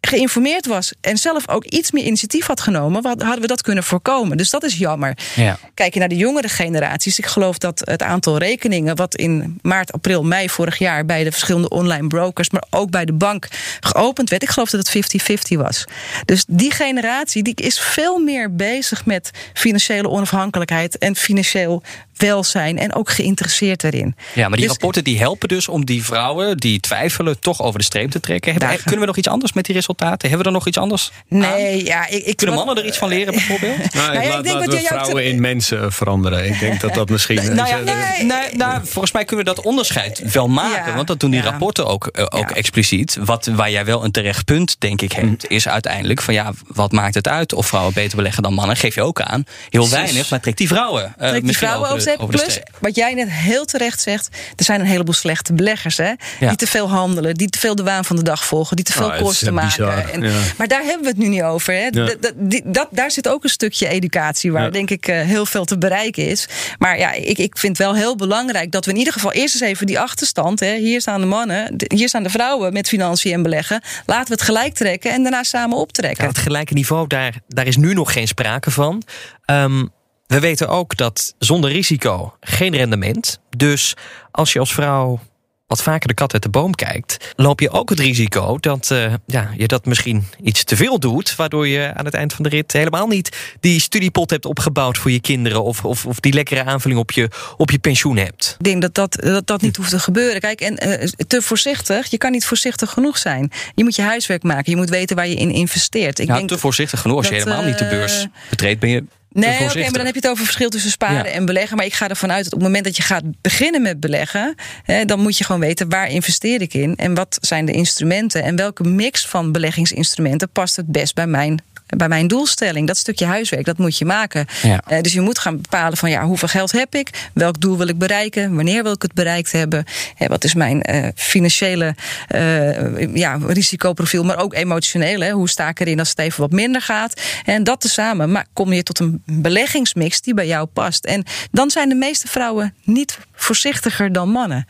geïnformeerd was en zelf ook iets meer initiatief had genomen, hadden we dat kunnen voorkomen. Dus dat is jammer. Ja. Kijk je naar de jongere generaties. Ik geloof dat het aantal rekeningen wat in maart, april, mei vorig jaar bij de verschillende online brokers, maar ook bij de bank geopend werd. Ik geloof dat het 50-50 was. Dus die generatie die is veel meer bezig met financiële onafhankelijkheid en financieel welzijn en ook geïnteresseerd erin. Ja, maar die Dus- rapporten die helpen dus om die vrouwen die twijfelen toch over de streep te trekken. Hebben- kunnen we nog iets anders met die resultaten? Hebben we er nog iets anders? Nee, ja, ik, ik Kunnen mannen er iets van leren bijvoorbeeld? Nou, Nou ik laat, denk laten wat we vrouwen in mensen veranderen. Ik denk dat dat misschien... Nou ja, nee, nee, nou, volgens mij kunnen we dat onderscheid wel maken. Ja, want dat doen die ja. rapporten ook, eh, ook Ja. expliciet. Wat, waar jij wel een terecht punt, denk ik, hebt, is uiteindelijk van ja, wat maakt het uit of vrouwen beter beleggen dan mannen? Geef je ook aan. Heel weinig, maar trekt die vrouwen. eh, Trek die vrouwen over over Plus, wat jij net heel terecht zegt, er zijn een heleboel slechte beleggers, hè? Ja. Die te veel handelen, die te veel de waan van de dag volgen, die te veel Nou, kosten echt maken. En, ja. Maar daar hebben we het nu niet over. Hè? Dat, dat, die- dat, daar zit ook een stukje educatie waar, Ja. denk ik, eh, heel veel te bereiken is. Maar ja, ik, ik vind wel heel belangrijk dat we in ieder geval eerst eens even die achterstand, hè? hier staan de mannen, hier staan de vrouwen met financiën en beleggen. Laten we het gelijk trekken en daarna samen optrekken. Ja, het gelijke niveau, daar, daar is nu nog geen sprake van. Ehm, we weten ook dat zonder risico geen rendement. Dus als je als vrouw wat vaker de kat uit de boom kijkt, loop je ook het risico dat eh, ja, je dat misschien iets te veel doet, waardoor je aan het eind van de rit helemaal niet die studiepot hebt opgebouwd voor je kinderen of, of, of die lekkere aanvulling op je, op je pensioen hebt. Ik denk dat dat, dat, dat niet hoeft te gebeuren. Kijk, en eh, te voorzichtig, je kan niet voorzichtig genoeg zijn. Je moet je huiswerk maken, je moet weten waar je in investeert. Ik Ja, denk te voorzichtig genoeg. Als je helemaal niet de beurs eh, betreedt, ben je. Nee, oké, maar dan heb je het over verschil tussen sparen Ja. en beleggen. Maar ik ga ervan uit dat op het moment dat je gaat beginnen met beleggen, hè, dan moet je gewoon weten waar investeer ik in en wat zijn de instrumenten en welke mix van beleggingsinstrumenten past het best bij mijn. Bij mijn doelstelling, dat stukje huiswerk, dat moet je maken. Ja. Eh, dus je moet gaan bepalen van ja, hoeveel geld heb ik? Welk doel wil ik bereiken? Wanneer wil ik het bereikt hebben? Hè, wat is mijn eh, financiële eh, ja, risicoprofiel, maar ook emotioneel? Hè? Hoe sta ik erin als het even wat minder gaat? En dat tezamen maar kom je tot een beleggingsmix die bij jou past. En dan zijn de meeste vrouwen niet voorzichtiger dan mannen.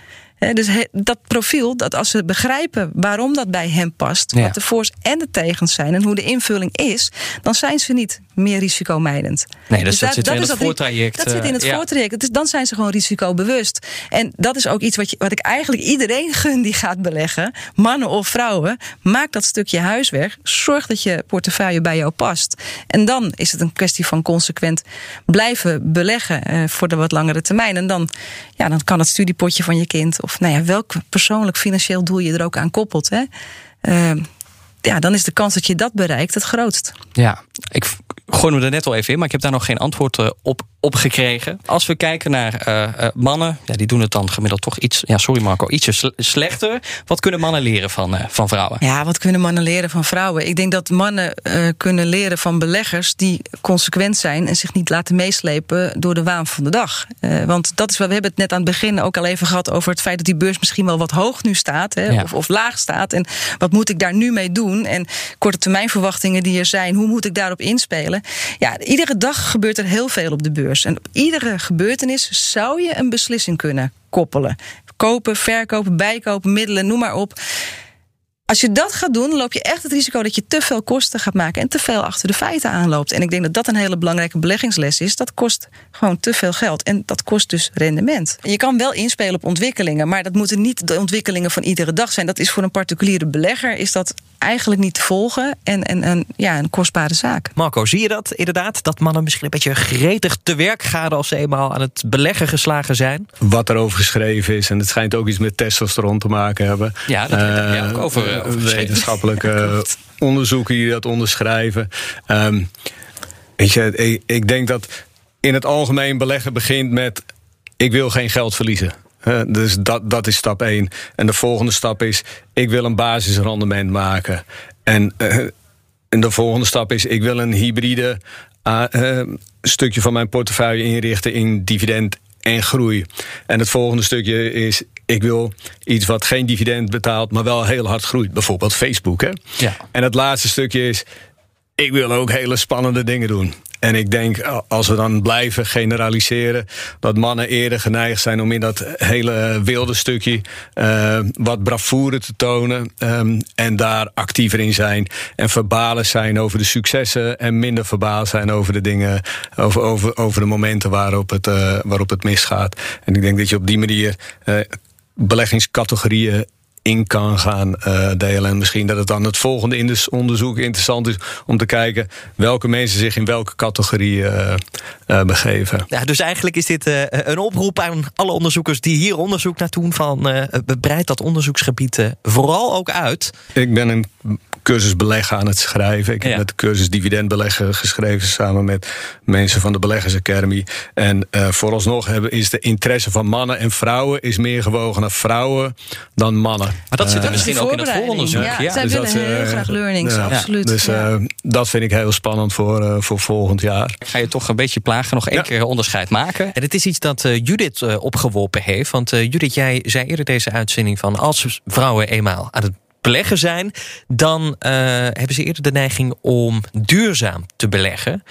Dus he- dat profiel, dat als ze begrijpen waarom dat bij hen past, Ja. wat de voor's en de tegens zijn en hoe de invulling is, dan zijn ze niet meer risicomijdend. Nee, dus dat zit weer in is het voortraject, Dat zit in het eh, ja. voortraject. Dus dan zijn ze gewoon risicobewust. En dat is ook iets wat, je, wat ik eigenlijk iedereen gun die gaat beleggen. Mannen of vrouwen. Maak dat stukje huiswerk. Zorg dat je portefeuille bij jou past. En dan is het een kwestie van consequent blijven beleggen eh, voor de wat langere termijn. En dan, ja, dan kan het studiepotje van je kind. Of nou ja, welk persoonlijk financieel doel je er ook aan koppelt. Hè? Eh, ja, dan is de kans dat je dat bereikt het grootst. Ja, ik gooi me er net al even in, maar ik heb daar nog geen antwoord eh, op, op gekregen. Als we kijken naar eh, eh, mannen, ja, die doen het dan gemiddeld toch iets, ja, sorry Marco, ietsje sle- slechter. Wat kunnen mannen leren van, eh, van vrouwen? Ja, wat kunnen mannen leren van vrouwen? Ik denk dat mannen kunnen leren van beleggers die consequent zijn en zich niet laten meeslepen door de waan van de dag. Want dat is wat we hebben het net aan het begin ook al even gehad over het feit dat die beurs misschien wel wat hoog nu staat hè, Ja. of, of laag staat. En wat moet ik daar nu mee doen? En korte termijn verwachtingen die er zijn, hoe moet ik daarop inspelen? Ja, iedere dag gebeurt er heel veel op de beurs. En op iedere gebeurtenis zou je een beslissing kunnen koppelen. Kopen, verkopen, bijkopen, middelen, noem maar op. Als je dat gaat doen, loop je echt het risico dat je te veel kosten gaat maken en te veel achter de feiten aanloopt. En ik denk dat dat een hele belangrijke beleggingsles is. Dat kost gewoon te veel geld en dat kost dus rendement. Je kan wel inspelen op ontwikkelingen, maar dat moeten niet de ontwikkelingen van iedere dag zijn. Dat is voor een particuliere belegger is dat eigenlijk niet te volgen en, en, en ja, een kostbare zaak. Marco, zie je dat inderdaad? Dat mannen misschien een beetje gretig te werk gaan als ze eenmaal aan het beleggen geslagen zijn? wat er over geschreven is. En het schijnt ook iets met testosteron te maken hebben. Ja, dat werd er, ja, ook over, Eh, eh. Wetenschappelijke onderzoeken die dat onderschrijven. Ehm, weet je, ik, ik denk dat in het algemeen beleggen begint met... ik wil geen geld verliezen. Eh, dus dat, dat is stap één. En de volgende stap is, ik wil een basisrendement maken. En, eh, en de volgende stap is, ik wil een hybride ah, eh, stukje van mijn portefeuille inrichten in dividend en groei. En het volgende stukje is, ik wil iets wat geen dividend betaalt, maar wel heel hard groeit. Bijvoorbeeld Facebook. Hè? Ja. En het laatste stukje is, ik wil ook hele spannende dingen doen. En ik denk, als we dan blijven generaliseren, dat mannen eerder geneigd zijn om in dat hele wilde stukje uh, wat bravoure te tonen. Um, en daar actiever in zijn. En verbaal zijn over de successen en minder verbaal zijn over de dingen, over, over, over de momenten waarop het, uh, waarop het misgaat. En ik denk dat je op die manier uh, beleggingscategorieën in kan gaan uh, delen. En misschien dat het dan het volgende onderzoek interessant is om te kijken welke mensen zich in welke categorie uh, uh, begeven. Ja, dus eigenlijk is dit een oproep aan alle onderzoekers die hier onderzoek naar doen van breid dat onderzoeksgebied vooral ook uit. Ik ben een cursus beleggen aan het schrijven. Ik heb met de cursus dividend beleggen geschreven samen met mensen van de Beleggers Academy. En uh, vooralsnog hebben, is de interesse van mannen en vrouwen is meer gewogen naar vrouwen dan mannen. Maar dat zit er uh, misschien ook in het vooronderzoek. Ja, ja. zij dus willen dat, heel graag learnings, ja, absoluut. Dus uh, dat vind ik heel spannend voor, voor volgend jaar. Ik ga je toch een beetje plagen, nog één keer onderscheid maken. En het is iets dat Judith opgeworpen heeft. Want Judith, jij zei eerder deze uitzending van als vrouwen eenmaal aan het beleggen zijn, dan uh, hebben ze eerder de neiging om duurzaam te beleggen.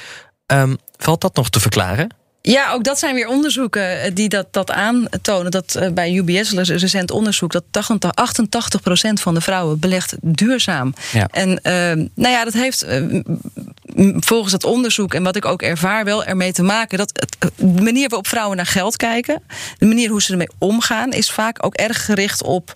Um, valt dat nog te verklaren? Ja, ook dat zijn weer onderzoeken eh, die dat, dat aantonen. Dat uh, bij UBS, een recent onderzoek, dat 88% van de vrouwen belegt duurzaam. Ja. En uh, nou ja, dat heeft volgens het onderzoek en wat ik ook ervaar wel ermee te maken dat de manier waarop vrouwen naar geld kijken, de manier hoe ze ermee omgaan, is vaak ook erg gericht op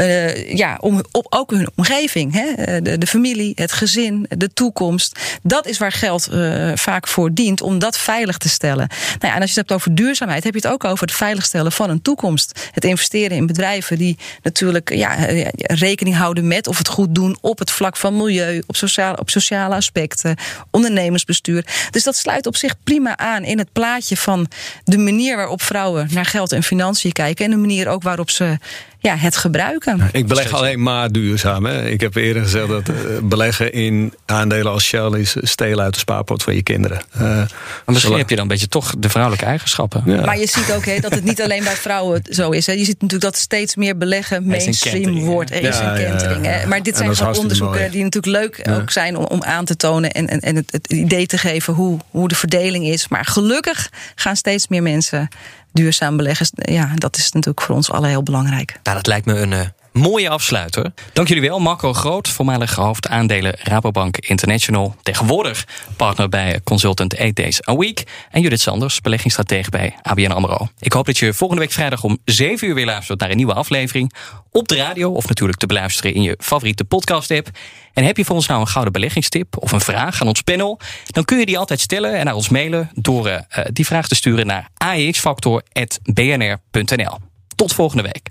uh, ja, om, op ook hun omgeving. Hè? Eh, de, de, familie, het gezin, de toekomst. Dat is waar geld uh, vaak voor dient om dat veilig te stellen. Nou ja, en als je het hebt over duurzaamheid, heb je het ook over het veiligstellen van een toekomst. Het investeren in bedrijven die natuurlijk ja, rekening houden met of het goed doen op het vlak van milieu, op sociale, op sociale aspecten, ondernemersbestuur. Dus dat sluit op zich prima aan in het plaatje van de manier waarop vrouwen naar geld en financiën kijken. En de manier ook waarop ze ja, het gebruiken. Ik beleg alleen maar duurzaam. Hè. Ik heb eerder gezegd dat uh, beleggen in aandelen als Shell is stelen uit de spaarpot van je kinderen. Uh, maar misschien heb je dan een beetje toch de vrouwelijke eigenschappen. Ja. Maar je ziet ook he, dat het niet alleen bij vrouwen zo is. Hè. Je ziet natuurlijk dat steeds meer beleggen mainstream wordt. Er is een kentering. Ja, maar dit zijn gewoon onderzoeken mooi. die natuurlijk leuk ook zijn om, om aan te tonen en, en, en het, het idee te geven hoe, hoe de verdeling is. Maar gelukkig gaan steeds meer mensen duurzaam beleggen. Ja, dat is natuurlijk voor ons allen heel belangrijk. Nou, dat lijkt me een uh, mooie afsluiter. Dank jullie wel, Marco Groot, voormalig hoofd aandelen Rabobank International. Tegenwoordig partner bij consultant 8 Days a Week. En Judith Sanders, beleggingsstratege bij ABN AMRO. Ik hoop dat je volgende week vrijdag om 7 uur weer luistert naar een nieuwe aflevering. Op de radio of natuurlijk te beluisteren in je favoriete podcast app. En heb je voor ons nou een gouden beleggingstip of een vraag aan ons panel? Dan kun je die altijd stellen en naar ons mailen door uh, die vraag te sturen naar axfactor.bnr.nl. Tot volgende week.